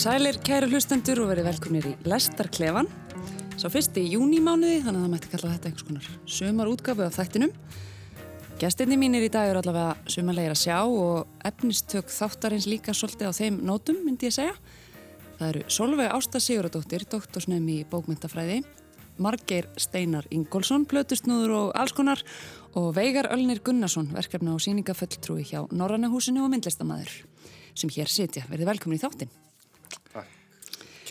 Sælir, kæru hlustendur og verið velkomnir í Lestarklefan. Sá fyrst í júnimánuði, þannig að það mætti kalla þetta einhvers konar sömar útgafu af þættinum. Gestinni mínir í dag eru allavega sömarlegir að sjá og efnistök þáttarins líka svolítið á þeim nótum, myndi ég segja. Það eru Solveig Ásta Siguradóttir, doktorsnefn í bókmyndafræði, Margeir Steinar Ingólfsson, plötusnúður og alls konar og Veigar Ölnir Gunnarsson, verkefna og síningafölltrúi hjá Norrannahúsinu og myndlistamæður sem hér sitja. Verðið velkomin í þáttin.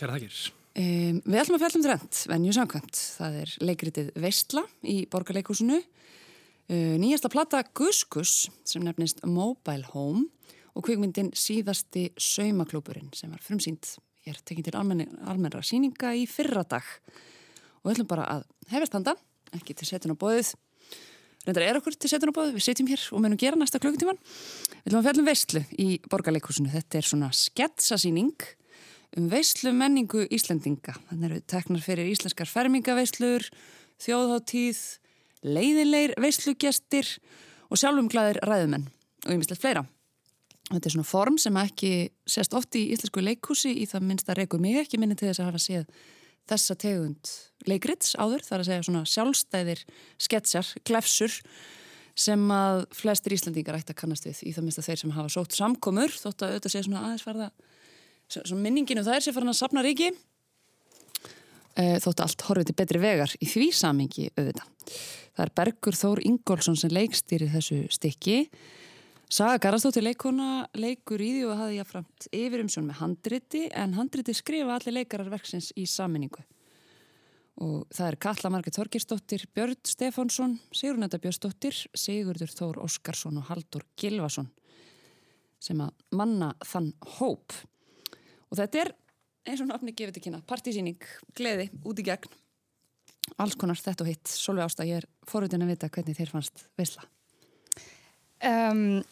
Kjæra þakkir. Um, við ætlum að fjalla um þrend, venju samkvæmt. Það er leikritið Veistla í Borgarleikúsinu. Uh, nýjasta plata Guskus sem nefnist Mobile Home og kvikmyndin síðasti Saumaklúburinn sem var frumsýnd. Hér tekinn til almennra síninga í fyrra dag. Og við ætlum bara að hefast handa, ekki til setjun á bóðið. Reyndar er okkur til setjun á bóðið, við setjum hér og munum gera næsta klukkutíman. Við ætlum að fjalla um Veistlu í Borgarleikúsinu. Þetta er svona sketsasýning um veislu menningu Íslendinga. Þannig eru teknar fyrir íslenskar fermingaveislur, þjóðháttíð, leiðilegir veislugjastir og sjálfumglæðir ræðumenn og ymmislegt fleira. Þetta er svona form sem ekki sést oft í íslensku leikhúsi í það minnst að reyku mig ekki minni til þess að hafa séð þessa tegund leikrits áður, þar að segja svona sjálfstæðir sketsjar, klefsur sem að flestir Íslandingar ætti að kannast við í það minnst að þeir sem hafa sótt samkomur, þótt að auðvitað segja svona aðeins farða minninginu það er sem farin að sapna ríki e, þóttu allt horfið til betri vegar í því samingi auðvitað. Það er Bergur Þór Ingólfsson sem leikstýri þessu stykki. Saga Garastóttir leikona leikur í því og hafði ég framt yfir umsjón með handriti en handriti skrifa allir leikarar verksins í saminningu og það er Katla Marget Þorgirsdóttir, Björn Stefánsson Sigurnetta Björnsdóttir, Sigurdur Þór Óskarsson og Haldur Gilvason sem að manna þann hóp Og þetta er, eins og náttúrulega gefið til kynna, partysýning, gleði, út í gegn, alls konar þetta og hitt. Solveig Ásta, ég er forutinn að vita hvernig þér fannst veisla. Um,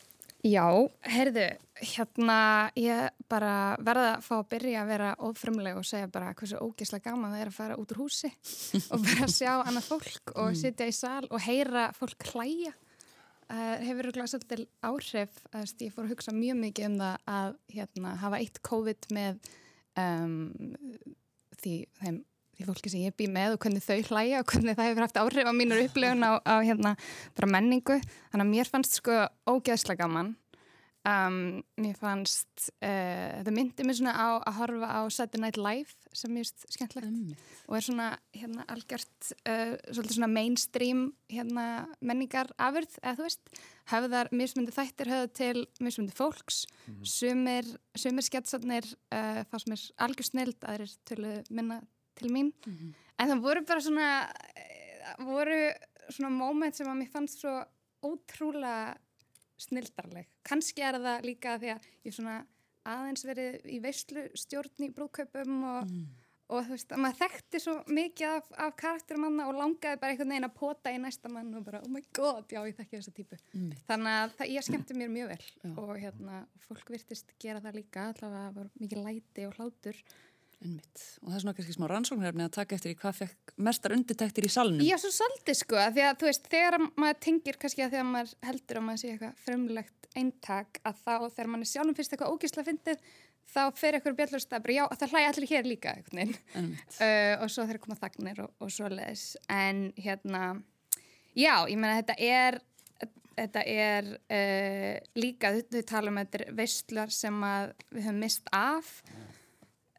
já, heyrðu, hérna ég bara verða að fá að byrja að vera ófrumleg og segja bara hversu ógeðslega gaman það er að fara út úr húsi og bara sjá annað fólk og mm. sitja í sal og heyra fólk hlæja. Uh, hefur svolítið áhrif að ég fór að hugsa mjög mikið um það að hérna, hafa eitt COVID með um, því, þeim, því fólki sem ég bý með og hvernig þau hlæja og hvernig það hefur haft áhrif á mínur upplifun á, á hérna, menningu. Þannig að mér fannst sko ógeðslega gaman Um, mér fannst uh, þetta myndi mér svona á að horfa á Saturday Night Live sem mér finnst skemmtlegt um. og er svona hérna algjört uh, svona mainstream hérna menningar afurð eða þú veist, höfðar mismundi þættir höfða til mismundi fólks mm -hmm. sumir, sketsarnir uh, fannst mér algjör snild að þeir tölu minna til mín mm -hmm. en það voru bara svona voru svona móment sem að mér fannst svo ótrúlega snildarleg. Kanski er það líka því að ég svona aðeins verið í veistlu stjórn í brúðkaupum og, mm. og þú veist, að maður þekkti svo mikið af, af karakterum manna og langaði bara einhvern veginn að pota í næsta mann og bara, oh my god, já, ég þekki þessa típu. Mm. Þannig að það, ég skemmti mér mjög vel já. og hérna, fólk virtist gera það líka, allavega var mikið læti og hlátur Einmitt. Og það er svona kannski smá rannsóknarefni að taka eftir í hvað fekk mestar undirtæktir í salnum. Já, svo svolítið sko, því að þú veist, þegar maður tengir kannski að þegar maður heldur að maður sé eitthvað fremlegt eintak að þá þegar maður sjálfum finnst eitthvað ógísla fyndið, þá fer eitthvað björnlust að já, það hlæði allir hér líka uh, og svo þeir koma þagnir og, og svo leiðis. En hérna, já, ég menna þetta er, þetta er uh, líka, þau tala um þetta veistlar sem við höfum mist af Uh,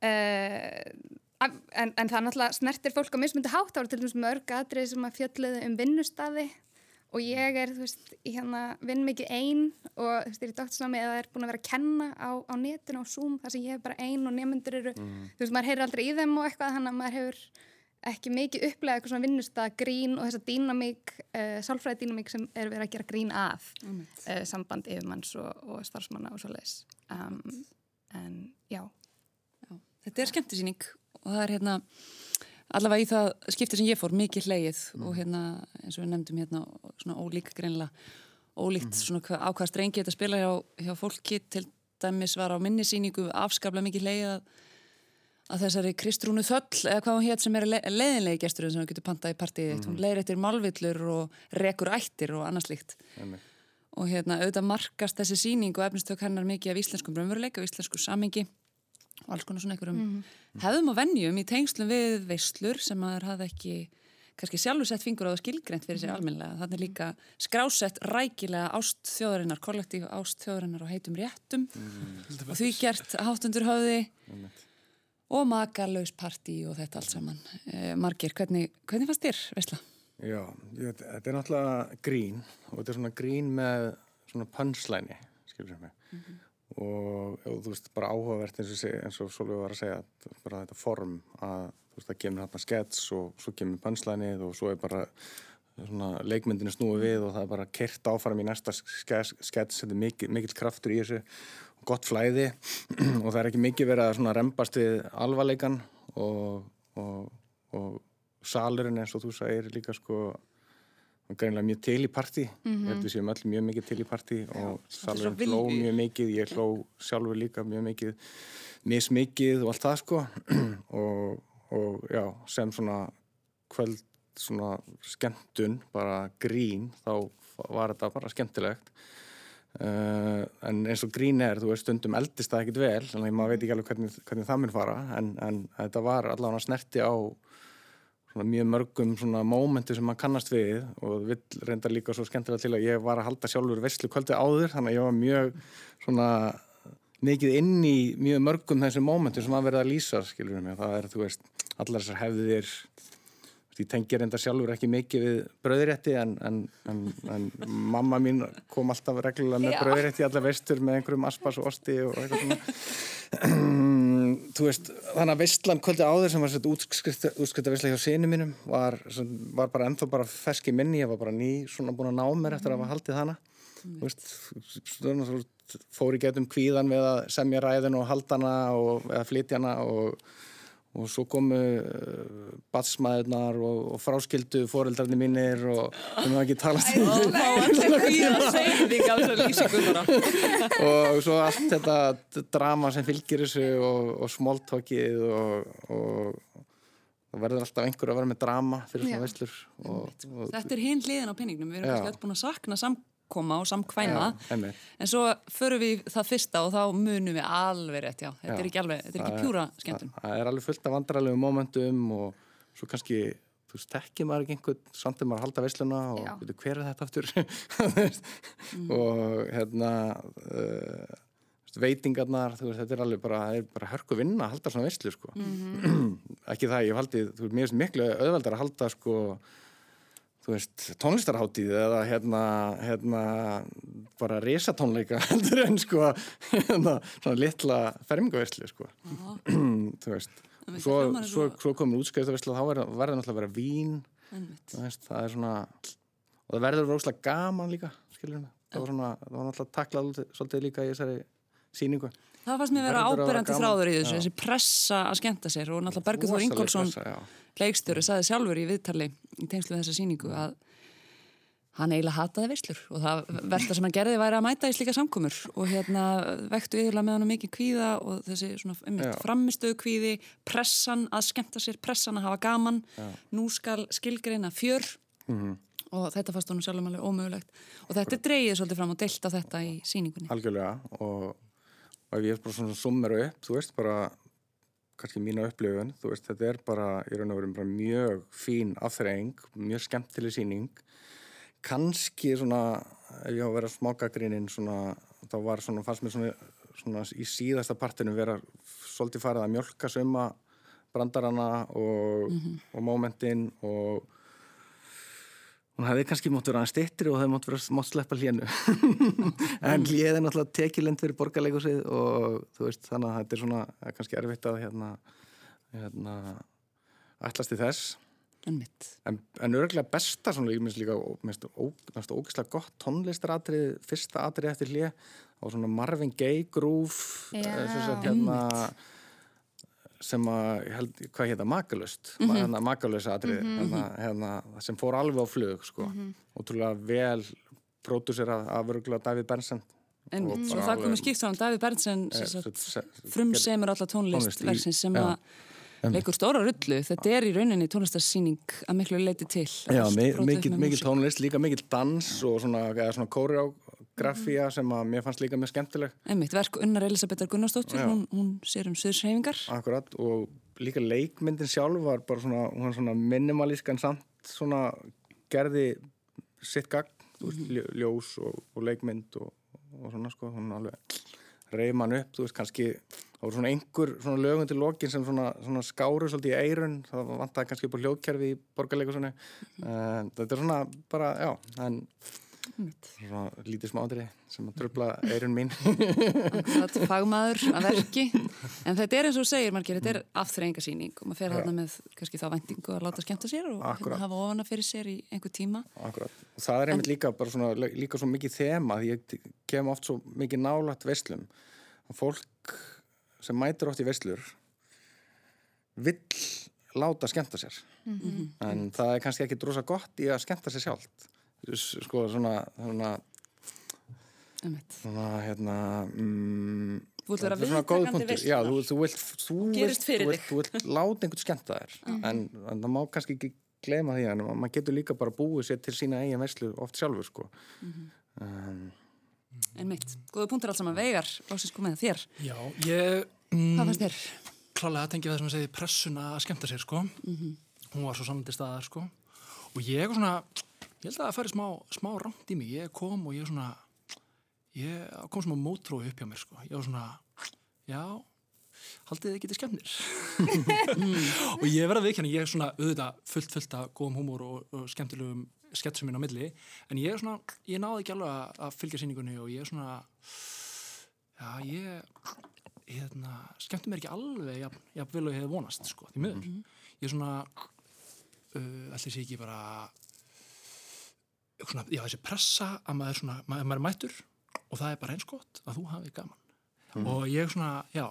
en, en það náttúrulega snertir fólk á mismundi hátt, þá er til dæmis mörg aðrið sem að fjalliði um vinnustadi og ég er, þú veist, ég hérna vinn mikið einn og þú veist, ég er í dóttisnámi eða er búin að vera að kenna á, á netinu á Zoom, þar sem ég hef bara einn og nefnundur eru, mm. þú veist, maður heyrir aldrei í þeim og eitthvað, þannig að maður hefur ekki mikið upplegað eitthvað svona vinnustad grín og þessa dýnamík, uh, sálfræði dýnamík sem er verið að gera grín af mm. uh, samband yfirmanns og, og starfsmanna og svo leiðis um, en já Þetta er skemmtisýning og það er hérna allavega í það skiptir sem ég fór mikið hleyið mm. og hérna eins og við nefndum hérna svona ólík greinlega ólíkt mm. svona á hvað strengi þetta spila hjá, hjá fólki til dæmis var á minnisýningu afskaplega mikið hleyið að, að þessari Kristrúnu Þöll eða hvað hún hétt sem er le leðinlegi gesturinn sem hún getur pantað í partíið mm. hún leiðir eftir malvillur og rekur ættir og annars líkt og hérna auðvitað markast þessi síning og efnistök hennar mikið af íslenskum raunveruleik og íslensku samengi og alls konar svona einhverjum hefðum og venjum í tengslum við veislur sem maður hafði ekki kannski sjálfur sett fingur á það skilgreynd fyrir sér almennilega. Þannig er líka skrásett rækilega ást þjóðarinnar, kollektív ást þjóðarinnar og heitum réttum og því gert háttundur höfði og makarlaus partí og þetta allt saman. Eh, Margir, hvernig, hvernig fannst þér, veistla? Já, ég, þetta er náttúrulega grín og þetta er svona grín með svona punchline, skilur sem mig. Og, og þú veist, bara áhugavert eins og, eins og Sólvið var að segja, bara þetta form að þú veist, það kemur hérna skets og svo kemur punchlineið og svo er bara svona leikmyndinu snúið við og það er bara kert áfram í næsta skets, skets. Þetta er mikil, mikill kraftur í þessu. Og gott flæði og það er ekki mikið verið að svona rembast við alvarleikan og, og, salurinn eins og þú sagðir líka sko greinlega mjög til í partí. Ég held við séum öll mjög mikið til í partí og svo hló mjög mikið ég hló sjálfur líka mjög mikið mismikið og allt það sko. Og, og já, sem svona kvöld svona skemmtun, bara grín þá var þetta bara skemmtilegt. Uh, en eins og grín er, þú veist, stundum eldist það ekkit vel, þannig að maður veit ekki alveg hvernig, hvernig það mun fara, en, en þetta var allavega snerti á mjög mörgum svona mómenti sem maður kannast við og vill reynda líka svo skemmtilega til að ég var að halda sjálfur veistlu kvöldi áður, þannig að ég var mjög svona mikið inn í mjög mörgum þessum mómentum sem maður verið að lýsa, skilur mig, það er, þú veist, allar þessar hefðir ég tengi reynda sjálfur ekki mikið við bröðrétti en, en, en, en mamma mín kom alltaf reglulega með bröðrétti allar veistur með einhverjum aspas og osti og eitthvað svona þú veist, þannig að veistlan kvöldi áður sem var sett útskrifta veistla hjá sinu mínum var, sem var bara ennþá bara fersk í minni, ég var bara ný svona búin að ná mér eftir að hafa haldið hana. Þú veist, svona, svo fór í getum kvíðan við að semja ræðin og haldana og, eða flytja hana og og svo komu uh, batsmaðurnar og, og fráskildu foreldrarnir mínir og við maður ekki tala til bara. og svo allt þetta drama sem fylgir þessu og, og smóltókið og, og það verður alltaf einhver að vera með drama fyrir svona og Þetta er hinn hliðin á penningnum, við erum alltaf búin að sakna samkoma og samkvæma, Já, en svo förum við það fyrsta og þá munum við alveg rétt, já, þetta Já. er ekki alveg, þetta er ekki er- pjúra skemmtun. það er alveg fullt af vandrarlegum momentum og svo kannski þú veist, tekki maður ekki einhvern samt er maður að halda veisluna og veitu, hver er þetta aftur veist, og hérna uh, veitingarnar, veist, þetta er alveg bara, er bara hörku vinna að halda svona veislu sko. ekki það, ég hef haldið þú veist, mér finnst miklu auðveldar að halda sko þú veist, tónlistarháttíð eða hérna, hérna bara risatónleika heldur en sko hérna, svona litla fermingaveislu sko. Þú veist Það svo, svo, og- svo komur útskæðaveislu þá verður verður náttúrulega að vera vín veist, það er svona og það verður róslega gaman líka skilur mig, það var svona það var náttúrulega taklað svolítið- líka í þessari sýningu Það fannst mér vera gaman. þráður í þessu, Já. þessi pressa að skemmta sér og náttúrulega Bergur Þór Ingólfsson, já. leikstjóri, saði sjálfur í viðtali í tengslu við þessa sýningu að hann eiginlega hataði veislur og það versta sem hann gerði væri að mæta í slíka samkomur og hérna vektu yfirlega með hann mikið kvíða og þessi svona Já. framistöðu kvíði, pressan að skemmta sér, pressan að hafa gaman, nú skal skilgreina fjör Mhm. og þetta fannst honum sjálfum alveg ómögulegt og þetta dreigið svolítið fram og deilt á þetta í sýningunni. algjörlega og, og ef ég er bara svona summeru upp þú veist bara kannski mína upplifun, þú veist þetta er bara í raun og veru bara mjög fín afþreying, mjög skemmtileg sýning. Kannski svona ef ég á að vera smákagrinnin svona, þá var svona, fannst mér svona, svona í síðasta partinu vera svolítið farið að mjölka suma brandarana og, og momentin og hún hefði kannski mátt vera aðeins styttri og það mátt, vera, mátt sleppa hlénu en hléð er náttúrulega tekilend fyrir borgarleikusið og þú veist þannig að þetta er svona er kannski erfitt að hérna, hérna ætlast í þess Einmitt. en, en örgulega besta svona líka, minnst líka minnst ó- minnst ógeðslega gott tónlistaratrið fyrsta atrið eftir hlje og svona Marvin Gaye groove Já. eh, sem að, held, hvað heita, makalust mm -hmm. hérna, makalösa atrið hérna, hérna, sem fór alveg á flug sko. ótrúlega vel pródúsera af örgulega David Einmitt. Og Svo það komið skipt sem svo- sagt, se- frumsemur alla tónlist tónlist í- verksins sem að leikur stóra rullu. Þetta er í rauninni tónlistarsýning að miklu leiti til. Já, Allt mi brotið upp mikil, með mikil músík. tónlist, líka mikil dans og svona, eða svona kórió, grafía sem að mér fannst líka mjög skemmtileg Einmitt, verk Unnar Elisabethar Gunnarsdóttir, hún, hún sér um söðsreyfingar. akkurat og líka leikmyndin sjálf var bara svona, hún var svona minimalísk en samt svona gerði sitt gagn, veist, ljó- ljós og, og leikmynd og, og svona sko, hún alveg reyð mann upp, þú veist, kannski það voru svona einhver svona lögum til lokin sem svona, svona skáru svolítið í eirun það vantaði kannski upp á hljóðkerfi í borgarleikusunni mm. þetta er svona bara, já, en svona lítið smádri sem að tröfla eirun mín. Akkurat fagmaður að verki. En þetta er eins og segir, Margir, þetta er afþreyingasýning og maður fer þarna með kannski þá vendingu að láta skemmta sér og hérna hafa ofana fyrir sér í einhver tíma. Akkurat. Og það er einmitt líka bara svona, líka svo mikið þema því ég kem oft svo mikið nálægt veislum. Og fólk sem mætir oft í veislur vill láta skemmta sér. En það er kannski ekki drosa gott í að skemmta sér sjálft sko svona svona, Einmitt. svona hérna mm, Þú vilt vera er viðtakandi punktur. Já, þú, þú vilt þú vilt, þú vilt, þú vilt láta einhvern skemmta þér en, en það má kannski ekki gleyma því en maður getur líka bara búið sér til sína eigin veislu oft sjálfur sko um, Einmitt. Góðu punktur allt saman veigar, lóksins komið að þér. Já, ég Hvað mm, fannst þér? klálega að tengja það sem að segja pressuna að skemmta sér, sko. Hún var svo sannandi staðar, sko. Og ég er svona, ég held að það færi smá, smá rámt í mig. Ég kom og ég svona, ég kom smá mótrói upp hjá mér, sko. Ég var svona, já, haldið þið getið skemmnir. og ég verða viðkjanni, ég er svona auðvitað fullt, fullt af góðum húmor og, og skemmtilegum sketsum minn á milli, en ég er svona, ég náði ekki alveg að, að fylgja sýningunni og ég er svona, já, ég, hérna, skemmti mér ekki alveg jafn, jafn vel og ég hefði vonast, sko, því miður. Ég er svona, uh, allir sé ekki bara, svona, já, þessi pressa að maður, svona, maður, maður er mættur og það er bara eins gott að þú hafi gaman. Og ég svona, já,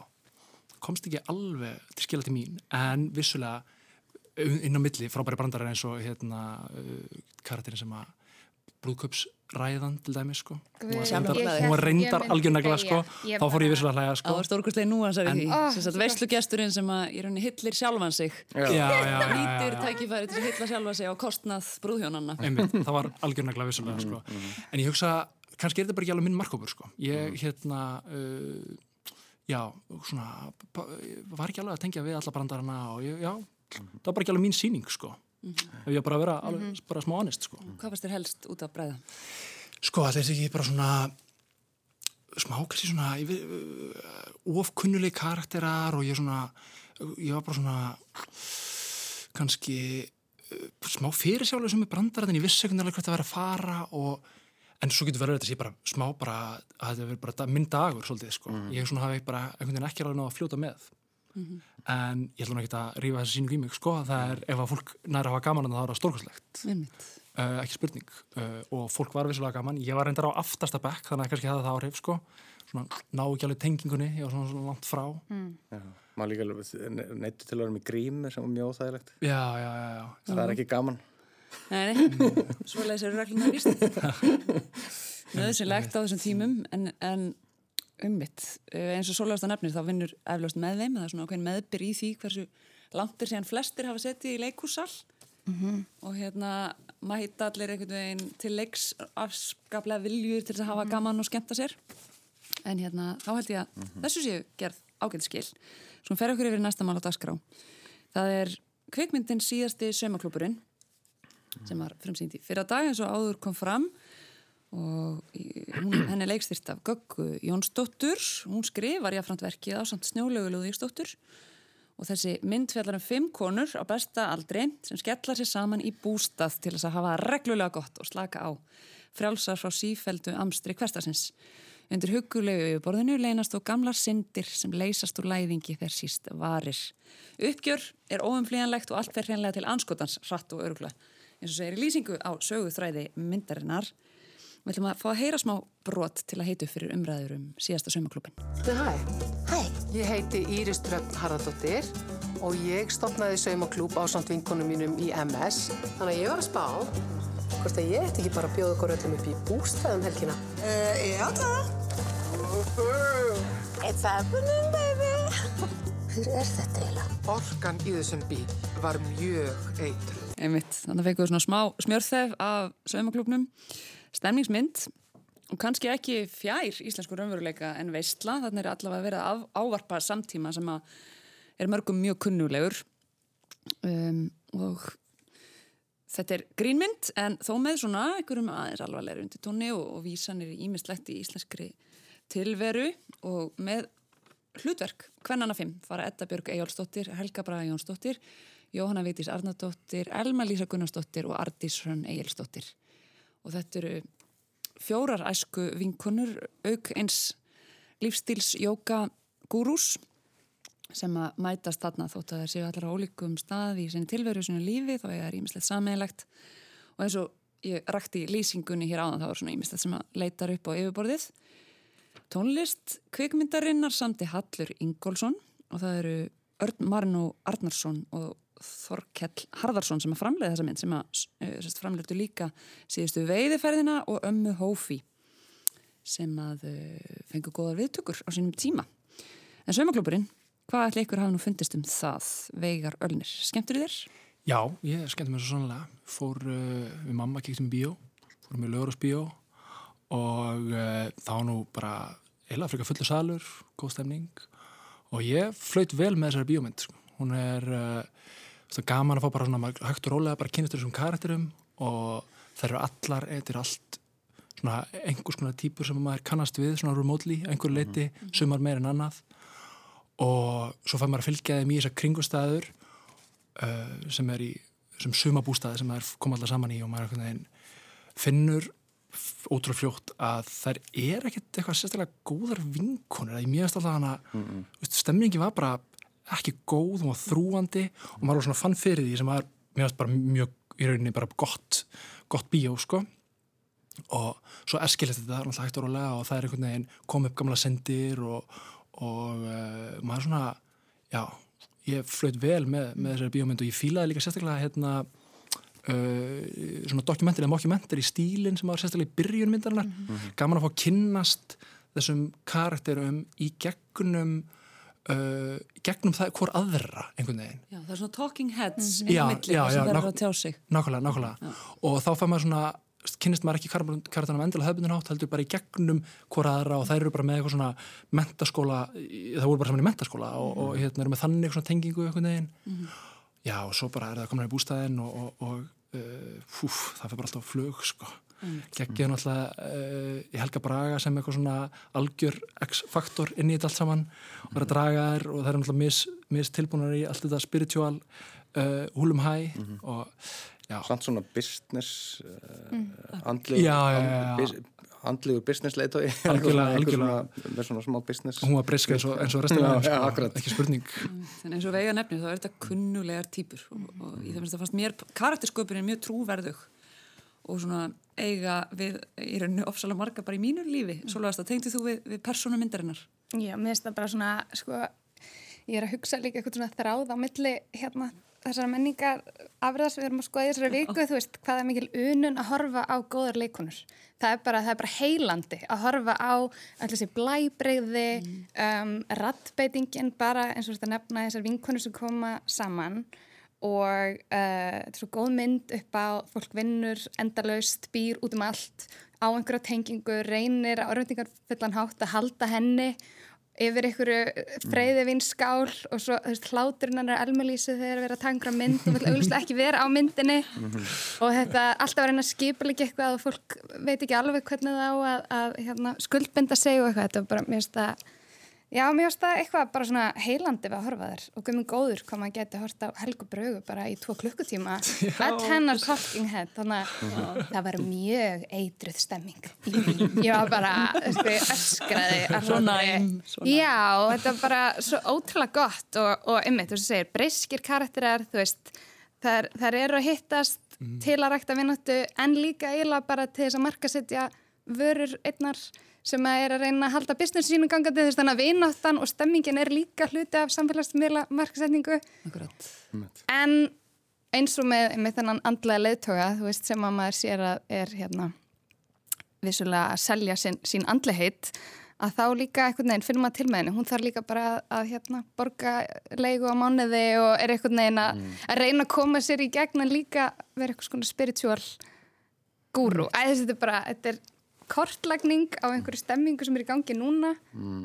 komst ekki alveg til skila til mín, en vissulega inn á milli frábæri brandarar eins og hérna uh, karakterin sem að brúðköpsræðan til dæmis sko. hún var Guð, reyndar, hún var reyndar algjörnagla sko. Þá fór ég vissulega að hlæja Það sko. var stórkustlega núansar í En- því. Gott. veislugesturinn sem að í rauninni hillir sjálfan sig. já. tækifæri til að hylla sjálfa sig á kostnað brúðhjónanna. Einmitt, það var algjörnagla vissulega sko. en ég hugsa, kannski er þetta bara ekki alveg minn markkópur sko. ég hérna uh, já, svona var ekki alveg að tengja við alla brandarana og ég, já, það var bara ekki alveg mín síning sko. Ef ég bara að vera alveg, bara smá honest sko. Hvað fannst þér helst út af bræða? Sko, þetta er ekki bara svona smá kannski svona ég uh, ofkunnulegi karakterar og ég svona ég var bara svona kannski uh, smá fyrirsjálega sem er brandarinn ég vissi ekki alveg hvert að vera að fara og en svo getur verið þetta sé bara smá bara að þetta verið bara minn dagur svolítið sko. ég svona hafi bara einhvern veginn ekki alveg náða að fljóta með en ég ætla nú ekki að rífa þessi sínum í mig sko, það er ef að fólk næra að hafa gaman en það er stórkostlegt. Einmitt. uh, ekki spurning. Uh, og fólk var vissulega gaman, ég var reyndar á aftasta bekk þannig að kannski hefði það áhrif sko. Svona ná ekki alveg tengingunni ég var svona, svona langt frá. Já. maður líka alveg neittu til að vera með grímur sem var mjög óþægilegt. Já, já, já, já, það er ekki gaman. Nei, nei, svo leiðis eru regluna víst. Nöðsynlegt á þessum tímum en, en ummitt, eins og svolítast að nefnir þá vinnur eflaust með þeim, það er svona ákveðin meðbyr í því hversu langt er síðan flestir hafa setið í leikúsal og hérna mæta allir einhvern veginn til leiks afskaplega viljur til að hafa gaman og skemmta sér. En hérna þá held ég að þessu séu gerð ágætt skil. Svo fer okkur yfir næsta mál á dagskrá. Það er kvikmyndin síðasti saumaklúburinn sem var frumsýnd í fyrra dag eins og áður kom fram og henni leikstýrt af Göggu Jónsdóttur. Hún skrifar jáfnframt verkið á samt snjólegu Lúðíksdóttur og þessi mynd fjallar um fimm konur á besta aldri sem skellar sér saman í bústað til þess að hafa reglulega gott og slaka á frjálsar frá sífeldu amstri hverstasins undir hugulegu yfirborðinu leynast þó gamlar syndir sem leysast úr læðingi þegar síst varir. Uppgjör er óumflíjanlegt og allt fer hreinlega til anskotans hratt og örgla eins og segir í lýsingu á söguþræði myndarinnar Við ætlum að fá að heyra smá brot til að heitu fyrir umræður um síðasta saumaklúpin. Hæ. Hæ. Ég heiti Íris Dröfn Harðardóttir og ég stopnaði saumaklúb á samt vinkonum mínum í MS. Þannig að ég var að spá hvort að ég ætti ekki bara að bjóða okkur öllum upp í bústæðum helgina. Uh, já, það. It's happening, baby. Hver er þetta eiginlega? Orkan í þessum bíl var mjög eitruð. Einmitt, þannig að feikum við svona smá smjörþef af saumaklúpnum, stemningsmynd og kannski ekki fjær íslensku raunveruleika en veistla, þannig er allavega verið að ávarpa samtíma sem að er mörgum mjög kunnulegur. Um, og þetta er grínmynd en þó með svona einhverjum aðeins alvarlega undir tóni og, og vísanir í ímislegt í íslenskri tilveru og með hlutverk hvernana fimm fara Edda Björg Ejólfsdóttir, Helga Braga Jónsdóttir Jóhanna Veitis Arnardóttir Elma Lísa Gunnarsdóttir og Ardís Hrönn Ejólfsdóttir og þetta eru fjórar æsku vinkunur auk eins lífstíls jóka gúrús sem að mætast þarna þótt að það séu allar á ólíkum stað í sinni tilveru, sinni lífi, þá er ímislegt sammeðilegt og eins og ég rakti í lýsingunni hér áðan, þá er svona ímislegt sem að leitar upp á yfirborðið. Tónlist kvikmyndarinnar samti Hallur Ingólfsson og það eru Örn Marino Arnarsson og Þorkell Harðarsson sem að framleiða þessa mynd sem að uh, framleitu líka síðustu veiðiferðina og ömmu Hófi sem að uh, fengu góðar viðtökur á sínum tíma. En Sveimaklúpurinn, hvað ætla ykkur hafa nú fundist um það, Veigar Ölnir? Skemmtur þér? Já, ég skemmti mér svo sannlega. Fór uh, við mamma, kíktum í bíó, fórum við lögur á bíó og þá nú bara eila frika fullu salur, góð stemning og ég flöyt vel með þessari bíómynd. Sko. Hún er það er gaman að fá bara svona hægt og rólega bara kynast þessum karakterum og það eru allar, þetta er allt svona einhvers konar típur sem maður kannast við svona remotely, einhver leiti mm -hmm. sumar meir en annað og svo fær maður að fylgja þeim í þessar kringustæður uh, sem er í sem sumabústæði sem maður kom alltaf saman í og maður finnur ótrúlega fljótt að það er ekkert eitthvað sérstaklega góðar vinkonur, ég mjögast alltaf hana mm -hmm. stemmingi var bara ekki góð, hún var þrúandi og maður var svona fann fyrir því sem var mjög, mjög í rauninni bara gott gott bíó sko og svo erskilist þetta alltaf hægt og rólega og það er einhvern veginn komið upp gamla sendir og, og uh, maður svona já, ég flöйt vel með, með þessari bíómyndu og ég fílaði líka sérstaklega hérna uh, svona dokumentir eða mockumentir í stílinn sem var sérstaklega í byrjunmyndarinnar mm -hmm. gaman að fá kynnast þessum karakterum í gegnum Uh, gegnum það hvort aðra einhvern veginn já, það er svona talking heads mm. já, já, já, nákvæmlega, nákvæmlega. og þá fær maður svona kynist maður ekki karakterna með endilega höfbundin hátt heldur bara í gegnum hvort aðra og þær eru bara með eitthvað svona mentaskóla það voru bara saman í mentaskóla og, mm. og hérna eru með þannig svona tengingu einhvern veginn mm. já og svo bara er það komin í bústæðin og, og, og uh, fúf, það fyrir bara alltaf flög sko geggið náttúrulega uh, í Helga Braga sem eitthvað svona algjör X-faktor inn í þetta allt saman. Og verið að draga þær og það er náttúrulega mis, mis tilbúinar í allt þetta spiritual uh, húlum hæ mm -hmm. og já. Samt svona business uh, andlegu andlegu business leitói með svona smá business. Hún var briska eins og, og restum sko, ekki spurning. Mm, Þannig eins og vega nefnum þá er þetta kunnulegar týpur. Og, og í það finnst það fannst mér karaktersköpun er mjög trúverðug og svona eiga við í rauninu ofsalega marga bara í mínu lífi mm. Svolítið að tengdu þú við, við persónu myndarinnar Já, mér finnst það bara svona sko, ég er að hugsa líka eitthvað svona þráð á milli hérna þessara menningar afriðar sem við erum að skoða í þessari viku, þú veist, hvað er mikil unun að horfa á góðar leikonur það er bara, það er bara heilandi að horfa á allir þessi blæbreyði mm. um, rattbeitingin bara eins og þetta nefna þessar vinkonur sem koma saman og uh, þetta er svo góð mynd upp á fólk vinnur, endalaust, býr út um allt á einhverja tengingu, reynir á örfendingar fullan hátt að halda henni yfir einhverju freyði vinskál og svo hláturinn hann er elmelísið þegar verið að tangra mynd og vil auðvitað ekki vera á myndinni. Og þetta alltaf er einn að skipa líka eitthvað og fólk veit ekki alveg hvernig það á að, að hérna, skuldbinda sig og eitthvað, þetta er bara mér finnst það Já, mér finnst það eitthvað bara svona heilandi við að horfa þér og gömum góður hvað maður geti hort á Helgu Brögu bara í tvo klukkutíma. Að hennar talking head þannig að það var mjög eitruð stemming. Ég var bara öskraði svona, svona Já, þetta var bara svo ótrúlega gott. Og, og ymmið, þú segir breyskir karakterar, þú veist þar, þar eru að hittast mm. til að rækta vinnáttu en líka eiginlega bara til þess að markasetja vörur einnar sem að er að reyna að halda business sínum gangandi þess að vináttan og stemmingin er líka hluti af samfélagsmiðla markasetningu en eins og með, með þennan andlega leðtoga þú veist sem að maður sér að er hérna vissulega að selja sín, sín andleheit að þá líka einhvern veginn finnum maður til með henni. Hún þarf líka bara að, að hérna, borga leigu á mánuði og er einhvern veginn að, mm. að reyna að koma sér í gegn en líka vera eitthvað svona spiritual gúru, æðis þetta er bara þetta er kortlagning á einhverju stemmingu sem er í gangi núna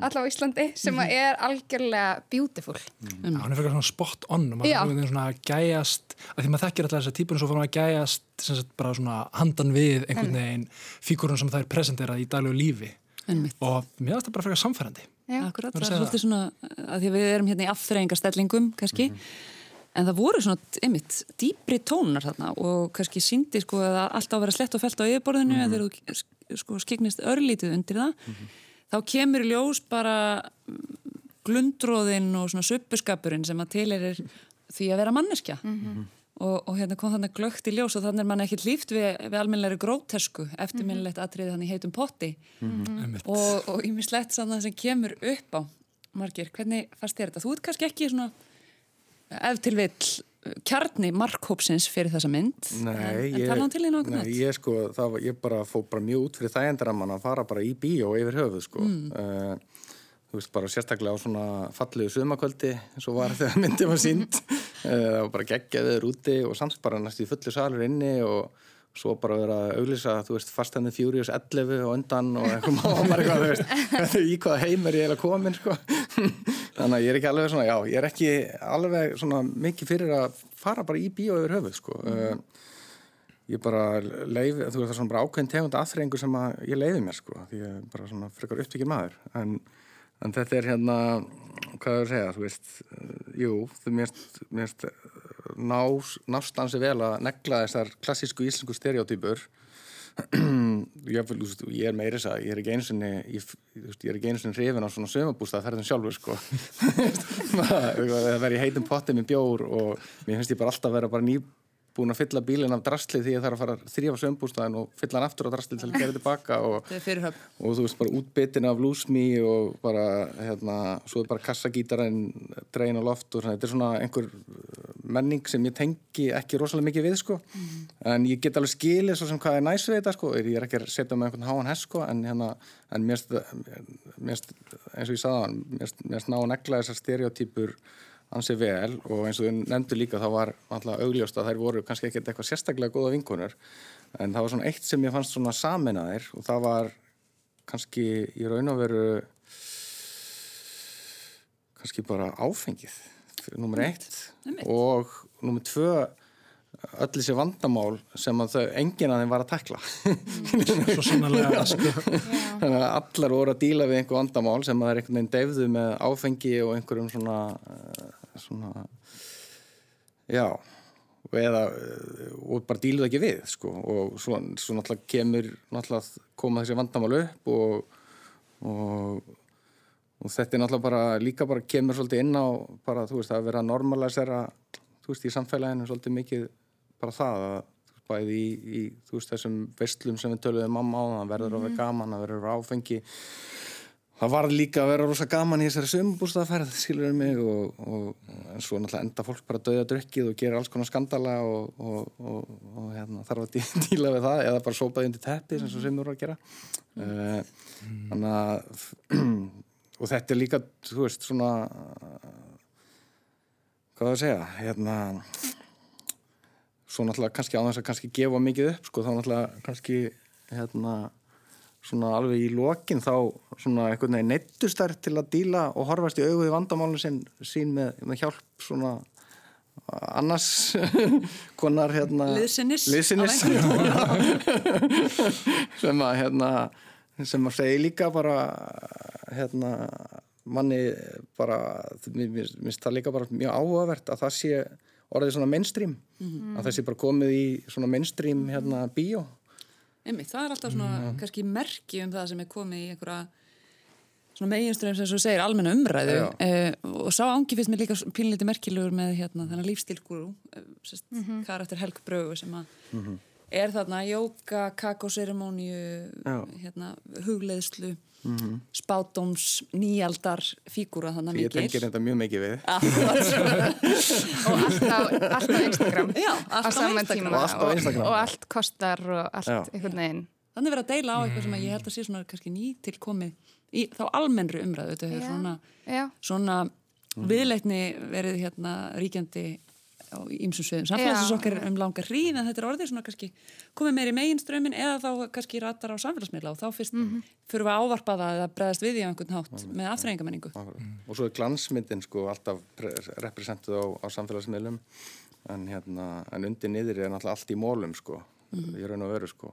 allavega á Íslandi sem er algjörlega beautiful. Já, hann er fyrir svona spot on og maður er svona að gæjast að því maður þekkir alltaf þessar típur og svo fyrir maður að gæjast sem sagt bara svona handan við einhvern veginn fígurinn sem það er presenterað í daglegu lífi. Einmitt. og mér finnst það bara fyrir samfærandi. Akkurat, það að er svolítið svona að því að við erum hérna í afþreyingarstellingum kannski, en það voru svona einmitt dýpri tónar þarna og kannski síndi sko að allt á að vera slett og felt á yfirborðinu en þegar þú sko skiknist örlítið undir það þá kemur ljós bara mm, glundróðin og svona suppuskapurinn sem að til er því að vera manneskja. Og, og hérna kom þannig glögt í ljós og þannig er mann ekkert líft við, við almennlega grótesku eftirminnilegt atriði þannig í heitum potti. Einmitt. og, og ímislegt saman sem kemur upp á. Margir, hvernig fannst þér þetta? Þú ert kannski ekki svona ef til vill kjarni markhópsins fyrir þessa mynd Nei, en, en ég, nei, ég sko, það ég bara fór bara mjög út fyrir þægendaramman að fara bara í bíó yfir höfuð, sko. Mm. þú veist, bara sérstaklega á svona fallegu sumakvöldi, eins og var þegar myndið var sínd. það var bara geggjaður úti og samt bara næstu í fullu salur inni og svo bara vera að auglýsa, þú veist, Fast and the Furious 11 og undan og eitthvað mámar eitthvað, þú veist, í hvaða heim er ég eiginlega komin, sko. Þannig að ég er ekki alveg svona, já, ég er ekki alveg svona mikið fyrir að fara bara í bíó yfir höfuð, sko. Uh, ég bara leiði, þú veist, það er svona bara ákveðin tegund aðþrengu sem að ég leiði mér, sko, því ég er bara svona frekar upptíkir maður. En, en þetta er hérna, hvað er að segja, þú veist, uh, jú, þú mérst, mérst nás, nástansi vel að negla þessar klassísku íslensku stereotypur. Ég, ég er meira þess að ég er ekki einu sinni ég, er ekki einu sinni hrifin á svona sömabústað ferðin sjálfur sko. Það verður í heitum potti með bjór og mér finnst ég bara alltaf að vera bara nýbúin að fylla bílinn af drastli því ég þarf að fara að þrýfa sömbústaðin og fylla hann aftur á drastli til að gera tilbaka og, er og þú veist bara útbyttin af lúsmi og bara hérna svo er bara kassagítarinn dregin á loft og svona, þetta er svona einhver menning sem ég tengi ekki rosalega mikið við sko. En ég get alveg skilið svo sem hvað er næs við þetta sko. Ég er ekki að setja með einhvern háan hess sko en hérna en mér eins og ég sagði hann mér finnst ná að negla þessar stereotypur ansi vel. Og eins og þau nefndu líka þá var alltaf augljóst að þær voru kannski ekkert eitthvað sérstaklega góða vinkonur. En það var svona eitt sem ég fannst svona saminaðir og það var kannski í raun og veru kannski bara áfengið nummer eitt. og nummer tvö öll þessi vandamál sem að þau enginn að þeim var að Svo sannarlega sko. þannig að allar voru að díla við einhver vandamál sem að það er einhvern veginn deyfðu með áfengi og einhverjum svona eh, svona já eða eh, og bara díluðu ekki við sko. Og svo, svo náttúrulega kemur náttúrulega koma þessi vandamál upp og, og og þetta er náttúrulega bara líka bara kemur svolítið inn á bara þú veist að vera normalisera þú veist í samfélaginu svolítið mikið bara það að þú bæði í, í þú veist þessum vestlum sem við töluðum mamma á það verður að vera gaman, það verður áfengi. Það var líka að vera rosa gaman í þessari sömbústaðferð skilur mig og, og en svo náttúrulega enda fólk bara döða drukkið og gera alls konar skandala og, og, og, og hérna, þarf að dí- díla við það eða bara sópaði undir teppi sem svo sem voru að gera. Uh, þannig að og þetta er líka, þú veist, svona hvað það að segja hérna svo náttúrulega kannski á þess að kannski gefa mikið upp, sko, þá náttúrulega kannski hérna svona alveg í lokin þá svona einhvern veginn neittustær til að díla og horfast í í vandamálun sin, sín með, með hjálp svona annars konar hérna liðsinnis sem að hérna sem að segja líka bara hérna manni bara mér finnst það líka bara mjög áhugavert að það sé orðið svona mainstream. Að það sé bara komið í svona mainstream hérna bíó. Einmitt, það er alltaf svona kannski merki um það sem er komið í einhverja svona meginströðum sem þú segir almenna umræðu. Eh, og sá ángi finnst mér líka pínlítið merkilegur með hérna þennan lífstílgúru eh, sest, karakter Helg Brögu sem að er þarna jóka, kakóserimóniu Já. hérna hugleðslu spátdóms, nýjaldar fígúra þannig ég tengir þetta mjög mikið við. Og allt á, allt á Instagram. Já, á allt á Instagram. Og allt á Instagram. og allt kostar og allt einhvern veginn. Þannig verið að deila á eitthvað sem ég held að sé svona kannski nýtilkomið í þá almennri umræðu. Þetta hefur Já. svona, svona viðleitni verið hérna ríkjandi á ýmsum sviðum samfélagsins okkar um langa hríð en þetta er orðið svona kannski komið meir í meginströmmin eða þá kannski ratar á samfélagsmiðla og þá fyrst mm -hmm. fyrir við að ávarpa það eða bregðast við í einhvern hátt með aftreyingamenningu. og svo er glansmyndin sko alltaf pre- representuð á, á samfélagsmiðlum en hérna, en undir niður er náttúrulega allt í mólum sko, í raun og veru sko.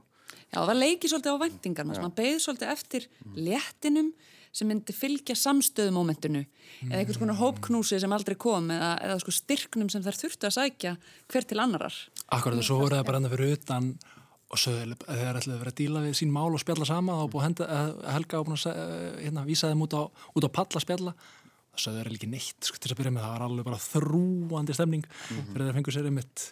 Já, það leiki svolítið á væntingar, maður beigð svolítið eftir léttinum sem myndi fylgja samstöðumomentinu eða einhvers konar hópknúsi sem aldrei kom eða, eða sko styrknum sem þær þurftu að sækja hver til annarar. Akkurat og svo voru það bara enda fyrir utan og sögðu að þeir ætlaði að vera að díla við sín mál og spjalla sama og búið að henda, að Helga og búin að se- hérna, vísa þeim út á, út á palla spjalla og sögðu þeir ekki neitt sko, til að byrja með það var alveg bara þrúandi stemning fyrir þeir fengur sér einmitt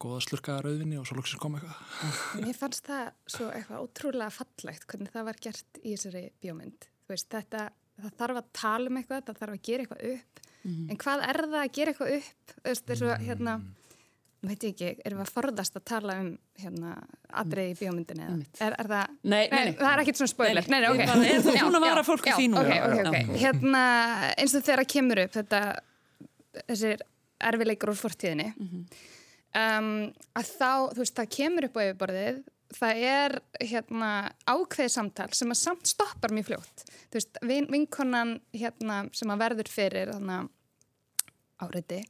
góða slurka rauðvinni og svo luksins kom eitthvað Mér fannst það svo eitthvað ótrúlega fallegt hvernig það var gert í þessari bíómynd. Þú veist, þetta, það þarf að tala um eitthvað, það þarf að gera eitthvað upp. En hvað er það að gera eitthvað upp? Þú veist, þessu, hérna, nú veit ég ekki, erum við að forðast að tala um hérna, atriði í bíómyndinni eða? Er, er það, Nei, nei, nei. það er ekkert svona spoiler. Nei, nei, ok. bara er búin að vara fólk því núna. Ok, ok, ok. Hérna, eins og þegar það kemur upp þetta, þessir erfileikur úr fortíðinni, um, að þá, þú veist, það kemur upp á yfirborðið, það er hérna ákveðið samtal sem að samt stoppar mjög fljótt. Veist, vin, vinkonan hérna sem að verður fyrir áreiti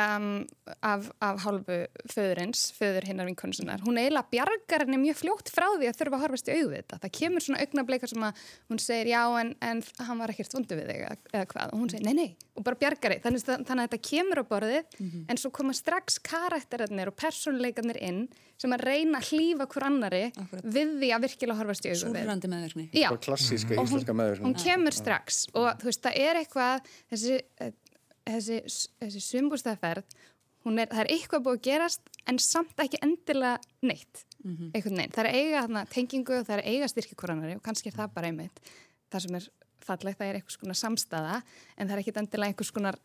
um, af, af hálfu föðurins, föður hinnar vinkonu sinnar, hún eiginlega bjargar henni mjög fljótt frá því að þurfa að horfast í þetta. Það kemur svona augnableika sem að hún segir já en, en hann var ekkert vondu við þig eða, eða hvað og hún segir nei nei og bara bjargar þig. Þannig, að- þannig að þetta kemur á borðið en svo koma strax karakterarnir og persónuleikarnir inn sem að reyna að hlýfa hver annari Akkurat. við því að virkilega horfast í auðu við. Súrrandi meðverkni. Já, bara klassíska Og hún- hún kemur strax og þú veist, það er eitthvað þessi, þessi, þessi sumbústæðferð hún er, það er eitthvað búið að gerast en samt ekki endilega neitt. Einhvern veginn, það er eiga þarna, tengingu og það er eiga styrki koranari og kannski er það bara einmitt það sem er fallegt, það er einhvers konar samstaða en það er ekki endilega einhvers konar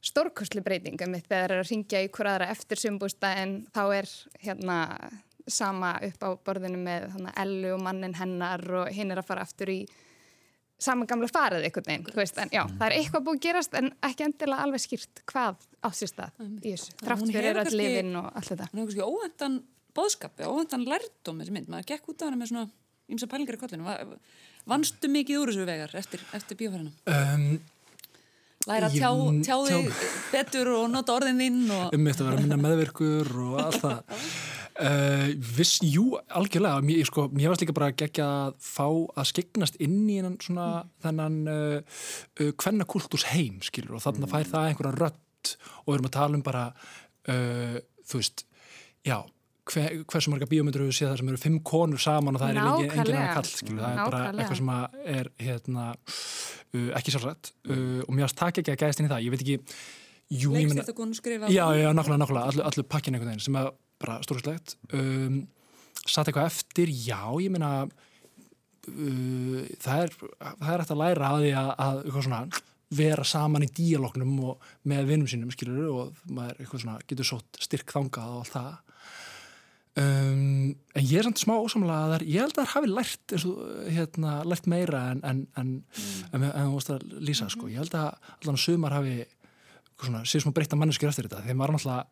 stórkostli breyting um þegar það er að ringja í hver aðra eftir sumbústa en þá er hérna sama upp á borðinu með Ellu og mannin hennar og hinn er að fara aftur í sama gamla farið einhvern veginn, þú veist, en já, það er eitthvað búið að gerast en ekki endilega alveg skýrt hvað á sér stað í þessu, Hún þrátt fyrir öll lifin og allt þetta. Hún hefur kannski óvendan bóðskapi, óvendan lærdóm þessi mynd. Maður gekk út af hana með svona ymsa pælingar í kollinu. Va- Vannstu mikið úr þessu vegar eftir, eftir bíóferðina? um, Læra að tjá, tjá þig betur og nota orðin þín og... um mitt að vera minna meðverkur og allt það uh, viss, jú, algjörlega mér, sko, mér varst líka bara geggja að fá að skegnast inn í svona, þennan uh, uh, kvennakultús heim, skilur, og þannig fær það einhverja rödd og við erum að tala um bara uh, þú veist já, hver, hversu marga bíómyndur við séð það sem eru fimm konur saman og það er engin, engin annar kall, skilur, það er bara Nákvæmlega. eitthvað sem að er hérna uh, ekki sjálfrætt uh, og mér varst takk ekki að gæðast inn í það, ég veit ekki meina- Leikstýrt að konu skrifa. Já, já, nákvæmlega, nákvæmlega, allur, allur pakkin einhvern veginn sem er bara stórslegt um, satt eitthvað eftir, já, ég meina uh, það er það er eftir að læra að því að, að svona, vera saman í díalóknum og með vinnum sínum, skilur og maður svona, getur sótt styrk þangað og allt það. Um, en ég er samt smá ósamlega er, ég held að það hafi lært og, hérna, lært meira en en, en, en, en þú veist að lýsa, sko, ég held að allan sumar hafi svona, sér smá breytta manneskjur eftir þetta, þeim var náttúrulega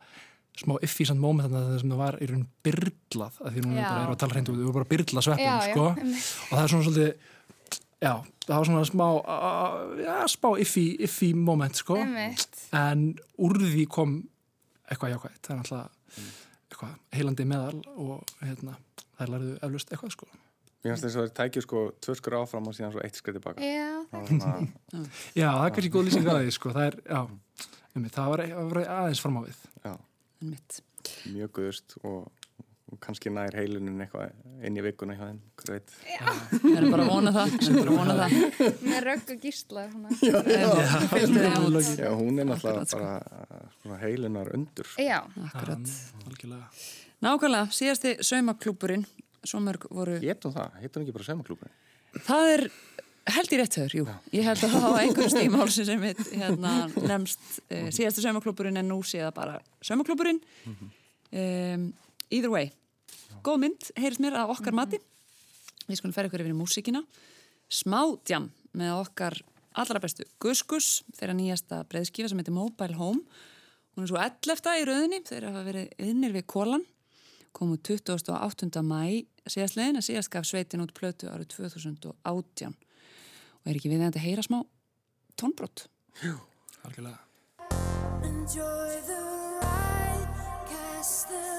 smá iffísant moment þarna þar sem það var í raun byrlað, af því nú Já. bara er að tala hreint út, við vorum bara byrlað sveppum, sko. og það er svona svolítið já, það var svona smá uh, já, smá iffi, moment, sko. Einmitt. en úr því kom eitthvað jákvægt, það er náttúrulega eitthvað heilandi meðal og hérna, það lærðu eflust eitthvað, sko. Mér finnst þess að það tækju sko tvö skur áfram og síðan svo eitt skrið tilbaka. Já, Það það er kannski góð lýsing að því, sko. Það er, já, um, það var, það var aðeins fram á við. Já. Mjög guðust og, og kannski nær heilunin eitthvað inn í vikuna hjá þeim, hver veit. Við erum bara að vona það. Við erum bara að vona það. með rögg og gísla þig út. Já, hún er náttúrulega sko. bara svona heilunar undur. Já, Akkurat. algjörlega. Nákvæmlega, síðasti saumaklúburinn, svo mörg voru... Hétt hún það, hétt hún ekki bara saumaklúbun Það er held í rétt höður, jú. Ég held að það hafa einhverjum stímálsi sem heit, hérna, nefnst uh, síðasti saumaklúburinn en nú sé það bara saumaklúburinn. Um, either way. Góð mynd, heyrist mér að okkar mati. Við skulum ferja ykkur yfir í músíkina. Smá djam með okkar allra bestu Gus Gus, þeirra nýjasta breyðskifa sem heitir Mobile Home Hún er svo 11. í rauðinni, þeir hafa verið innir við kólan, komu 28. mæ síðastlegin, en síðast gaf sveitin út plötu árið 2018 og er ekki við þetta að heyra smá tónbrott. Algjörlega. Enjoy the ride, cast the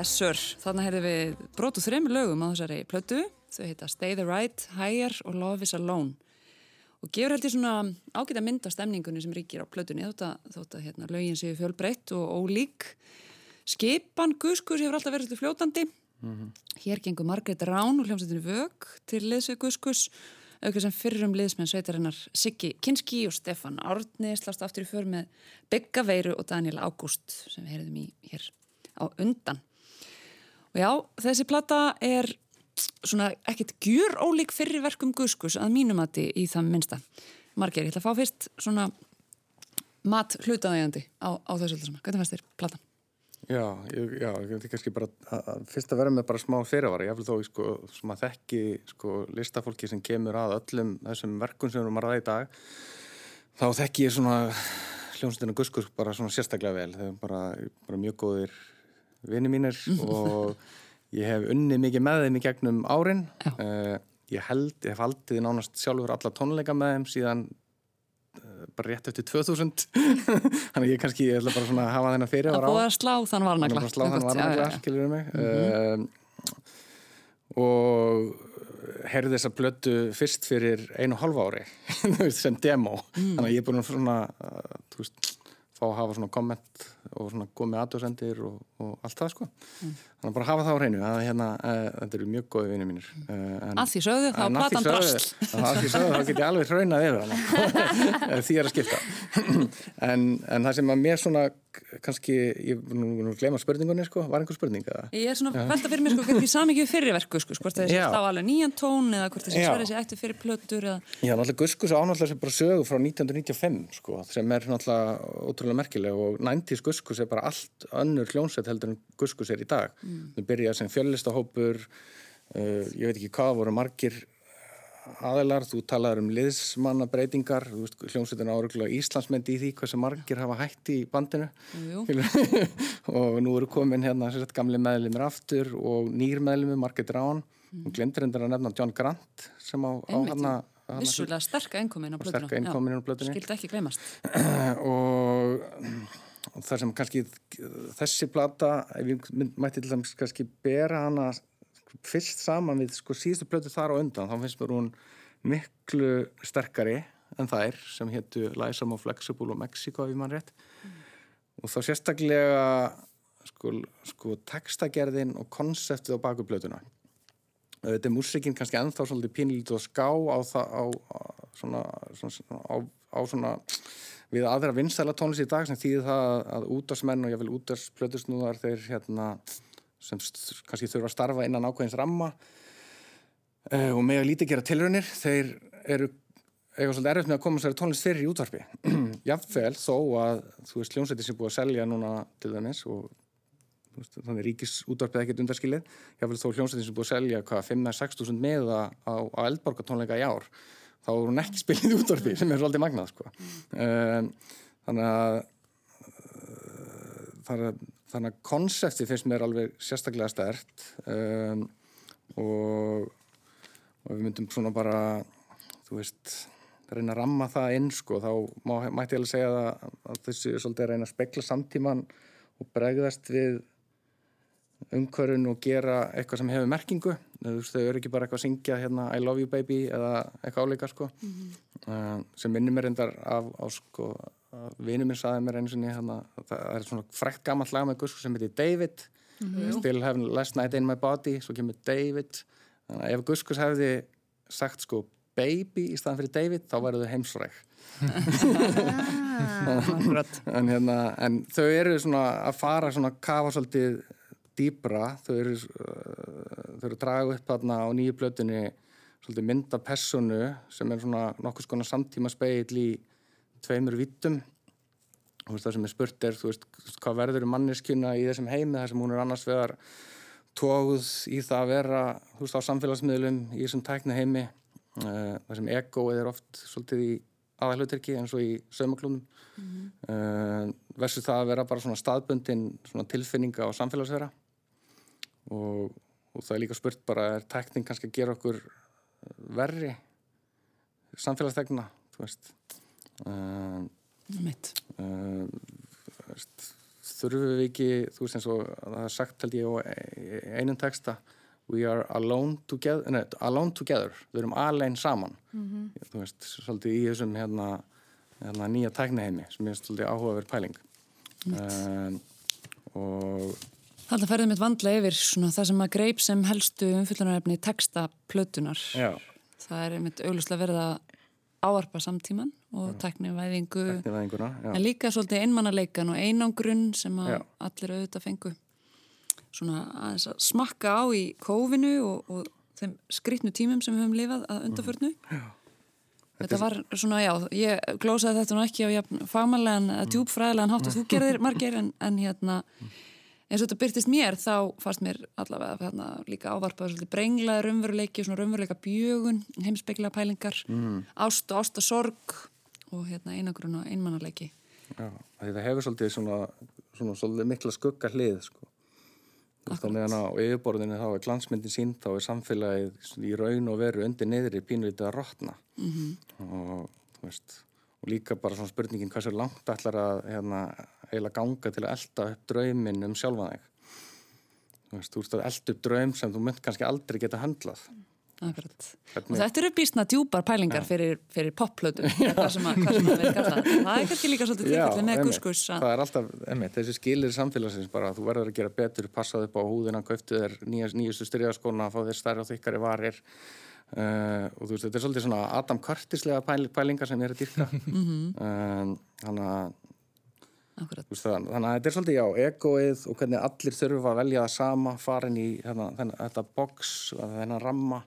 Yes sir, þannig heyrðum við brotu þreymur lögum á þessari plötu. Þau heita Stay the Right, Higher og Love is Alone. Og gefur held ég svona ágæta mynd af stemningunni sem ríkir á plötunni þótt að, þótt að hérna, lögin séu fjölbreytt og ólík. Skipan Guskus hefur alltaf verið fljótandi. Hér gengur Margrét Rán úr hljómsveitinu Vög til liðsvið Guskus aukveð sem fyrrum liðsmenn sveitarinnar Siggi Kinski og Stefan Árni slást aftur í för með Bygga Veiru og Daniel Ágúst sem við heyrðum í hér á undan. Og já, þessi plata er svona ekkit gjur ólík fyrri verkum Guskus að mínumati í það minnsta. Marger, ég ætla að fá fyrst svona mat hlutaðægandi á, á þessu öllu saman. Hvernig fannst þér platan? Já, ég, já, ég veit kannski bara að, að fyrst að vera með bara smá fyrirvara, ég vil þó sko, sem að þekki sko, listafólki sem kemur að öllum þessum verkum sem við erum að ræða í dag þá þekki ég svona hljómsveitina Guskus bara svona sérstaklega vel þau eru bara, bara mjög góðir vini mínir og ég hef unnið mikið með þeim í gegnum árin. Uh, ég held, ég hef haldið nánast sjálfur alla tónleika með þeim síðan uh, bara rétt eftir 2000 þannig að ég kannski, ég ætla bara svona að hafa þennan fyrir Að búið að slá þann varnagla. að slá já, varnagla, við mig. Mm og heyrði þessa blötu fyrst fyrir einu og hálfa ári, sem demo. Þannig að ég er búin svona, uh, þú veist, fá að hafa svona komment og svona komið aðdóðsendir og, og allt það, sko. Þannig að bara hafa það á hreinu, að hérna, uh, þetta eru mjög góði vinið mínir. Uh, Að því sögðu þá að platan brast. að því sögðu þá get ég alveg hraunað yfir því er að skipta en, en það sem að mér svona kannski, ég nú, nú glema spurningunni sko, var einhver spurning eða? Ég er svona velta fyrir mér sko, hvernig ég sami ekki við fyrri verku sko, hvort þessi Já. stá alveg nýjan tón eða hvort þessi Já. sverði sér eftir fyrir plötur eða... Já, náttúrulega Guskus ánáttúrulega sem bara sögu frá 1995 sko, sem er náttúrulega ótrúlega merkileg og 90s Guskus er bara allt önnur hljónsett heldur en Guskus er í dag. Mm. Þau byrjaði sem fjöllistahópur, uh, ég veit ekki hvað, voru margir aðilar, þú talaður um liðsmannabreitingar, þú veist, hljómsveitin áruglega Íslandsmendi í því hversu margir hafa hætti í bandinu. Jú, og nú eru komin hérna sem sagt, gamli meðlumir aftur og nýr meðlumir, Margaret Rán og glemdur endur að nefna John Grant sem á, á hana, vissulega sterka einkomin á plötunni. Skildi ekki glemast. og, og það sem kannski þessi plata, ef ég mætti til dæmis kannski bera hana fyrst saman við sko síðustu plötu þar á undan, þá finnst mér hún miklu sterkari en þær sem héttu Lysam og Flexible og Mexico ef ég mann rétt. Og þá sérstaklega sko, sko textagerðin og konseptið á baku plötuna. Þetta er músikinn kannski ennþá svolítið pínlítið og ská á, það, á, á, svona, svona, á, á svona við aðra vinstæla tónlist í dag sem þýðir það að útarsmenn og ég vil útarsplötusnúðar þeir hérna sem kannski þurfa að starfa innan ákveðins ramma uh, og með að lítið gera tilraunir þeir eru eiga svolítið erfitt með að koma sér tónlist fyrir í útvarpi. Jafnvel þó að þú veist hljómsætti sem búið að selja núna til dæmis og veist, þannig ríkis útvarpið ekkert undarskilið jafnvel þó hljómsætti sem búið að selja hvað 5-6 þúsund meða á, á eldborgartónleika í ár þá er hún ekki spilið í útvarpi sem er svolítið magnað sko. um, þannig að að, þannig að konsepti finnst mér alveg sérstaklega stert um, og, og við myndum svona bara þú veist reyna að ramma það inn sko þá má, mætti ég alveg segja það að þessi er svolítið að reyna að spekla samtíman og bregðast við umhverfun og gera eitthvað sem hefur merkingu. Þú veist þau eru ekki bara eitthvað að syngja hérna I love you baby eða eitthvað áleika sko. Uh, sem minnir mér endar af á sko vinnu minn saði mér einu sinni hérna, það er svona frækt gammalt lag með Gusku sem heitir David. Still have last night in my body svo kemur David. Þannig að ef Guskus hefði sagt sko baby í staðan fyrir David þá væru þau heimsræk en, hérna, en þau eru svona að fara svona kafa svolítið dýbra þau eru, uh, þau eru að draga upp þarna á nýju blötunni svolítið mynda personu sem er svona nokkuð skona samtíma speil í tveimur vittum og það sem er spurt er þú veist, hvað verður um manneskjuna í þessum heimi þar sem hún er annars vegar tóguð í það að vera þú veist á samfélagsmiðlum í þessum tækna heimi uh, þar sem egoið er oft svolítið í aðalhuturki eins og í saumaklúnum. Uh, versus það að vera bara svona staðbundin svona tilfinninga og samfélagsvera og, og það er líka spurt bara er tækning kannski að gera okkur verri samfélagstegna þú veist? Uh, uh, þurfum við ekki þú veist eins og það er sagt held ég á e- einum texta we are alone together, nei, alone together við erum alveg saman. Þú veist, svolítið í þessum hérna, hérna nýja tækniheimi sem er svolítið áhugaverð pæling. Um, og Þarna ferðum mitt vandlega yfir svona það sem að greip sem helstu umfyllunarefni texta plötunar. já, Það er einmitt auglustlega verið að áarpa samtíman og tæknivæðingu tæknivæðinguna já, en líka svolítið einmannaleikan og einangrun sem að Já. allir auðvitað fengu svona að smakka á í kófinu og, og þeim skrýtnu tímum sem við höfum lifað að undarförnu. Þetta var svona, já, ég glósaði þetta nú ekki á fagmannlegan, mm. djúbfræðilegan hátt og þú gerðir margir en, en hérna eins og þetta byrtist mér þá fannst mér allavega hérna, líka ávarpaður svolítið brenglaði raunveruleiki, svona raunveruleika bjögun, heimsbyggla pælingar, mm. ást og ást og sorg og hérna einagrun og einmannaleiki. já, það hefur svolítið svona, svona svolítið mikla skugga hlið sko á meðan á yfirborðinu þá er glansmyndin sín þá er samfélagið í raun og veru undir niðri pínulítið að rotna og þú veist og líka bara svona spurningin hversu langt ætlar að hérna, eiginlega ganga til að elda upp drauminn um sjálfan þig. Þú veist, þú veist að elda upp draum sem þú mynd kannski aldrei geta handlað. Akkurat. Og þetta eru býstna djúpar pælingar fyrir, fyrir popplötu, hvað sem að, hvað sem að við kalla þetta. Það er kannski líka svolítið tilfellið með kuskus að það er alltaf, einmitt, þessi skilir samfélagsins bara, þú verður að gera betur, passað upp á húðina kauftu þér nýjast, nýjustu styrjaskona fá þér stærri og þykkari varir. Uh, og þú veist, þetta er svolítið svona Adam Curtislega pæl, pælingar sem er að dyrka um, þannig að Akkurat. þú veist, það, þannig að þetta er svolítið já, egoið og hvernig allir þurfa að velja það sama farin í hérna, þennan, þetta box, þennan ramma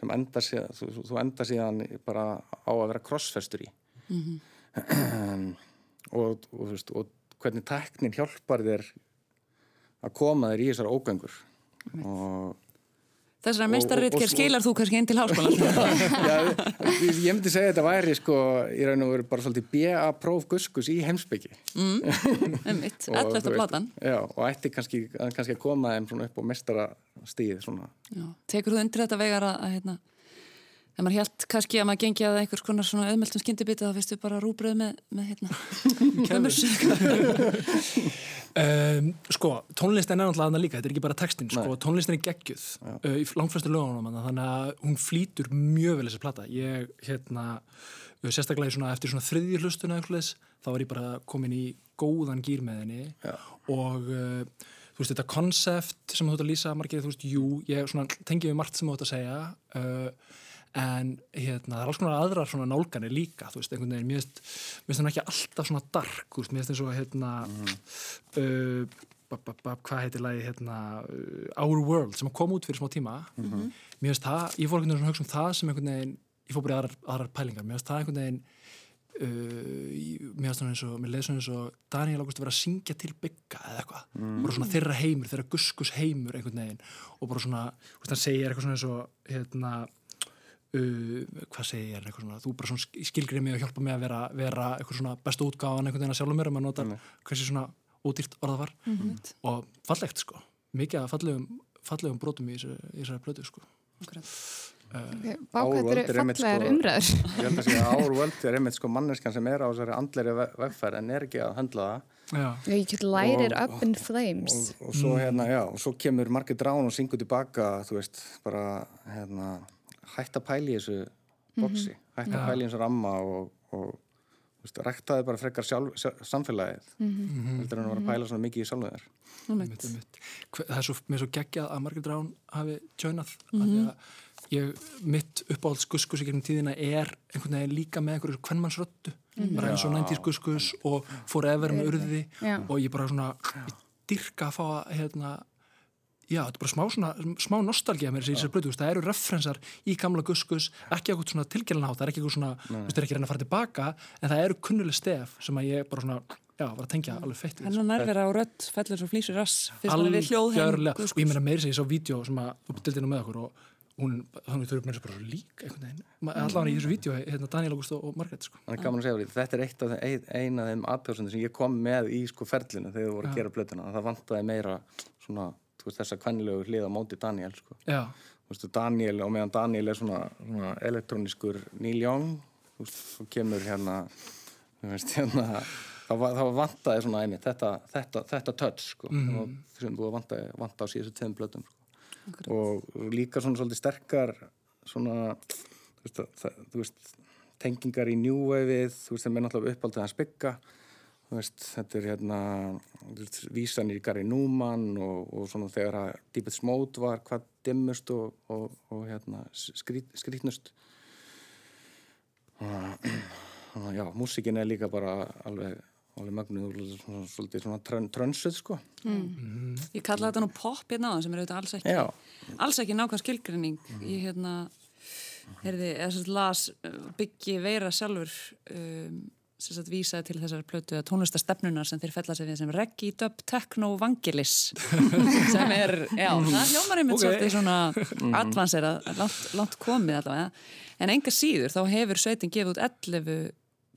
sem enda síðan, þú, þú- enda síðan bara á að vera crossfestur í. Og, og, þú veist, og hvernig teknin hjálpar þér að koma þér í þessar ógöngur. Og Þessar og- skilar þú kannski inn til háskólan. já, ég myndi segja að þetta væri sko, í raun og veru bara svolítið B.A. próf guskus í heimsbyggi Emmitt, Og, 11. þú veist, platan. já, og ætti kannski, kannski að koma þeim upp á mestara stíð svona. Já. Tekur þú undir þetta vegar að, að hérna, þegar maður held kannski að maður gengi að einhvers konar svona auðmeldum skyndibiti þá finnstu bara rúbröð með, með hérna, kemur Um, sko, tónlistin er náttúrulega þarna líka, þetta er ekki bara textin, sko, tónlistin er geggjuð uh, í langflestu lögunum, þarna, þannig að hún flýtur mjög vel þessi plata. Ég, hérna, sérstaklega í svona, eftir svona þriðji hlustuna þá var ég bara komin í góðan gýr með henni Já. og uh, þú veist, þetta konsept sem þú ert að lýsa margir, þú veist, jú, ég svona, tengi við margt sem þú ert að segja uh, en hérna, það er alls konar aðrar svona nálganir líka, þú veist, einhvern veginn mér finnst það ekki alltaf svona dark, mér finnst eins og hérna uh, ba, ba, ba, hvað heitir lagi hérna, uh, Our World sem kom út fyrir smá tíma. Mér finnst það, ég fór einhvern veginn að hugsa um það sem einhvern veginn, ég fór bara í aðrar, aðrar pælingar. Mér finnst það einhvern veginn Uh, mér finnst svona eins og, mér leið svona eins og Daniel Ágúst að vera að syngja til bygga eða eitthvað, bara svona þeirra heimur þeirra guskus heimur einhvern veginn. Og bara svona, þú veist, hann segir eitthvað svona eins og hérna uh, hvað segir eitthvað svona, þú bara svona skilgrið mig og hjálpa mig að vera, vera eitthvað svona besta útgáfan einhvern veginn að sjálfum mér og maður notar hversi svona ódýrt orða var. Og fallegt sko, mikið af fallegum fallegum brotum í þessari plötu sko. Vákvættur Our World er fallegar sko- umræður. Ég held að segja að World er einmitt sko manneskan sem er á þessari andleri ve- vegferð en er ekki að höndla það. Já, You could light it Og- up in flames. og, og svo hérna, já, og svo kemur Margit Drán og syngur tilbaka, þú veist, bara hérna, hætt að pæla í þessu boksi, hætt að pæla í þessu ramma og, og veist, rektaði bara frekar sjálf, sjálf, samfélagið. Heldur en að vera að pæla svona mikið í mitt. Það er svo, mér er svo geggjað að Margrét Rán hafi tjönað mm -hmm. ég, mitt uppáhalds guskus í gegnum tíðina er einhvern veginn líka með einhverju kvennmannsröttu bara eins og 90s guskus og fór efer með urði og ég bara svona ég dyrka að fá að hérna, já, þetta er bara smá, svona, smá nostalgía með þessi blödu, það eru referensar í gamla guskus, ekki eitthvað svona tilgjörlega það er ekki eitthvað svona, þú veist, það er ekki að reyna að fara tilbaka en það eru kunnuleg stef sem að ég bara svona, já, var að tengja alveg feitt við, sko. Hennar nærvera og rödd fellur svo flýsur rass fyrst mann við hljóð Algjörlega. og ég meina meiri segja svo vídeo sem að þú dildi nú með okkur og hún, þannig þau eru þessu bara lík einhvern veginn, Ma- allavega í þessu vídeo hérna Daniel August og, og Margrét sko. Þannig er gaman að segja því, þetta er eitt af þeim, ein, af þeim aðtjóðsöndir sem ég kom með í sko ferlinu þegar þú voru að gera blötuna. Það vantaði meira svona, veist, þessa kvennilegu hlið á móti Daniel, sko. Þú veist, Daniel, og meðan Daniel er svona, svona elektróniskur Neil Young, þú kemur hérna, þú veist, hérna, þá, va- þá vantaði svona einmitt þetta, þetta, þetta touch, sko, og sem búið að vanta, á síðustu tveim blötum, sko. Og líka svona svolítið sterkar, svona, þú veist, það, þú veist, tengingar í New Wave-ið, þú veist, þeim er náttúrulega uppáldið að þú veist, þetta er hérna, þú veist, vísanir í Gary Newman og, og svona þegar að Deepest Mode var hvað dimmust og, og, og hérna skrít, skrítnust. Og, já, músikin er líka bara alveg, alveg magnuð og svona, svolítið svona trön, trönsuð, sko. Ég kalla þetta nú pop hérna á það sem er auðvitað alls ekki Já. alls ekki nákvæm skilgrinning ég hérna heyrði, eða sem sagt las uh, byggi veira sjálfur um, sagt vísaði til þessar plötu að tónlistastefnunar sem þeir fella sig við sem reggae, dub, techno, vangilis sem er, já, það hljómar einmitt Ok. svolítið svona advanserað, langt, langt komið allavega. En enga síður þá hefur sveitin gefið út 11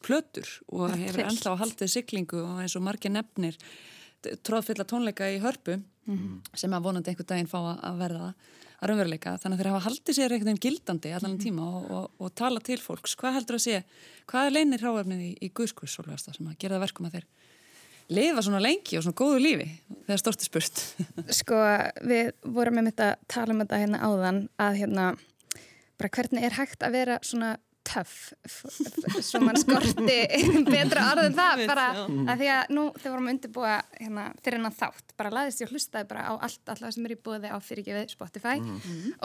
plötur og hefur Trill. ennþá haldið siglingu og eins og margir nefnir tróðfylla tónleika í hörpu sem að vonandi einhver daginn fá að verða að raunveruleika þannig að þeir hafa haldið sér einhvern veginn gildandi allan tíma og, og, og tala til fólks. Hvað heldur að sé, hvað er leinir hráefnið í, í Solveigasta sem að gera það verkum að þeir lifa svona lengi og svona góðu lífi? Þegar storti spurt. Sko, við vorum með mitt að tala um þetta hérna áðan að hérna, bara hvernig er hægt að vera svona töff, svo mann skorti betra orð en það, bara að því að nú þegar vorum að undirbúa hérna, fyrir hennan þátt, bara laðist ég og hlustaði bara á allt, alltaf sem er í búið á fyrirgefið Spotify.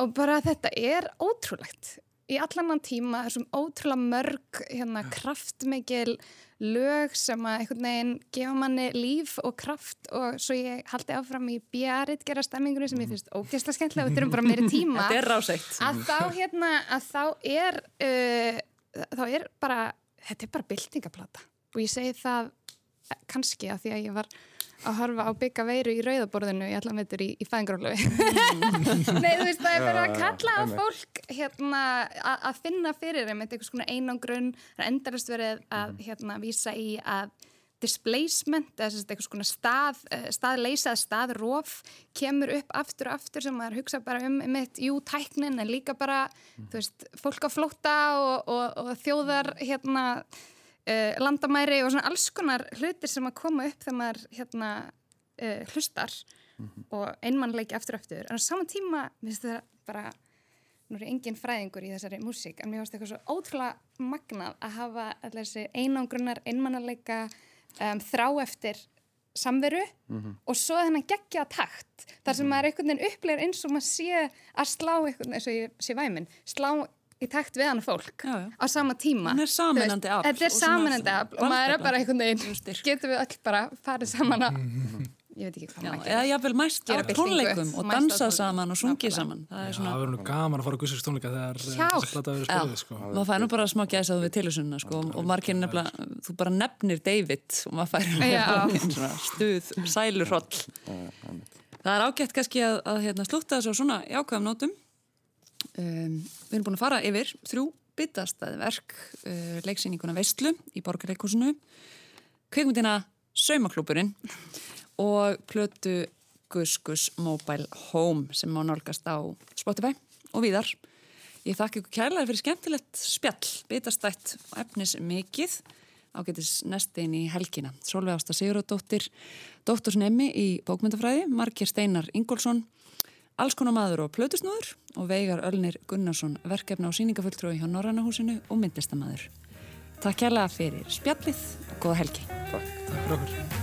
Og bara þetta er ótrúlegt í allannan tíma, þessum ótrúlega mörg hérna, kraftmikil lög sem að einhvern veginn gefa manni líf og kraft og svo ég haldi áfram í bjarit gera stemmingunni sem ég finnst ógeðslega skemmtilega og við þurfum bara meiri tíma. Að þá hérna að þá er uh, þá er bara þetta er bara byltingaplata og ég segi það kannski að því að ég var að horfa á bygga veiru í rauðaborðinu í allan veitur í, í fæðingróflöfi Nei, þú veist, það er bara að kalla á fólk hérna að finna fyrir þeim einhvers konar einangrun það er endalist verið að hérna vísa í að displacement, einhvers konar stað, eh, staðleysa eða staðróf kemur upp aftur og aftur sem maður hugsa bara um mitt, jú, tæknin en líka bara, þú veist, fólk á flótta og, og, og þjóðar hérna uh, landamæri og svona alls konar hlutir sem að koma upp þegar maður hérna uh, hlustar og einmannleiki aftur aftur. En á saman tíma, minnst það bara nú er ég engin fræðingur í þessari músík en mér finnst eitthvað svo ótrúlega magnað að hafa allir þessi einangrunar einmannleika um, þrá eftir samveru og svo þennan geggja takt þar sem maður einhvern veginn upplegir eins og maður sé að slá einhvern eins og ég sé væminn slá í takt við hann fólk Já, já. á sama tíma. Hún er veist, afl þetta er sameinandi afl og maður er bara einhvern veginn getum við öll bara farið saman að ég veit ekki hvað maður eða jáfnvel mæst á tónleikum og á tónleikum. saman og Nákvæmlega. saman. Það er Já, svona það verður nú gaman að fara á Guðsins tónleika þegar eh, plata verður Já. spilið sko. maður fær nú bara smá gæsað við tilhjósunna sko, og margir nefnilega, þú bara nefnir David og maður fær stuð, sælurhroll það er ágætt kannski að, að hérna, slúta þessu á svona jákvæðum nótum um, við erum búin að fara yfir þrjú bitastæði verk uh, leiksýninguna Veistlu í Borgarleikúsinu kveikmyndina Saumaklúburinn og plötu Guskus Mobile Home sem má nálgast á Spotify og víðar Ég þakka ykkur kærlega fyrir skemmtilegt spjall, bitastætt og efnis mikið ágætis nestin í helgina. Solveig Ásta Siguradóttir, doktorsnemi í bókmyndafræði, Markir Steinar Ingólfsson, alls konar maður og plötusnúður og Veigar Ölnir Gunnarsson, verkefna og síningafulltrúi hjá Norrannahúsinu og myndlistamæður. Takk kærlega fyrir spjallið og góða helgi. Takk fyrir okkur.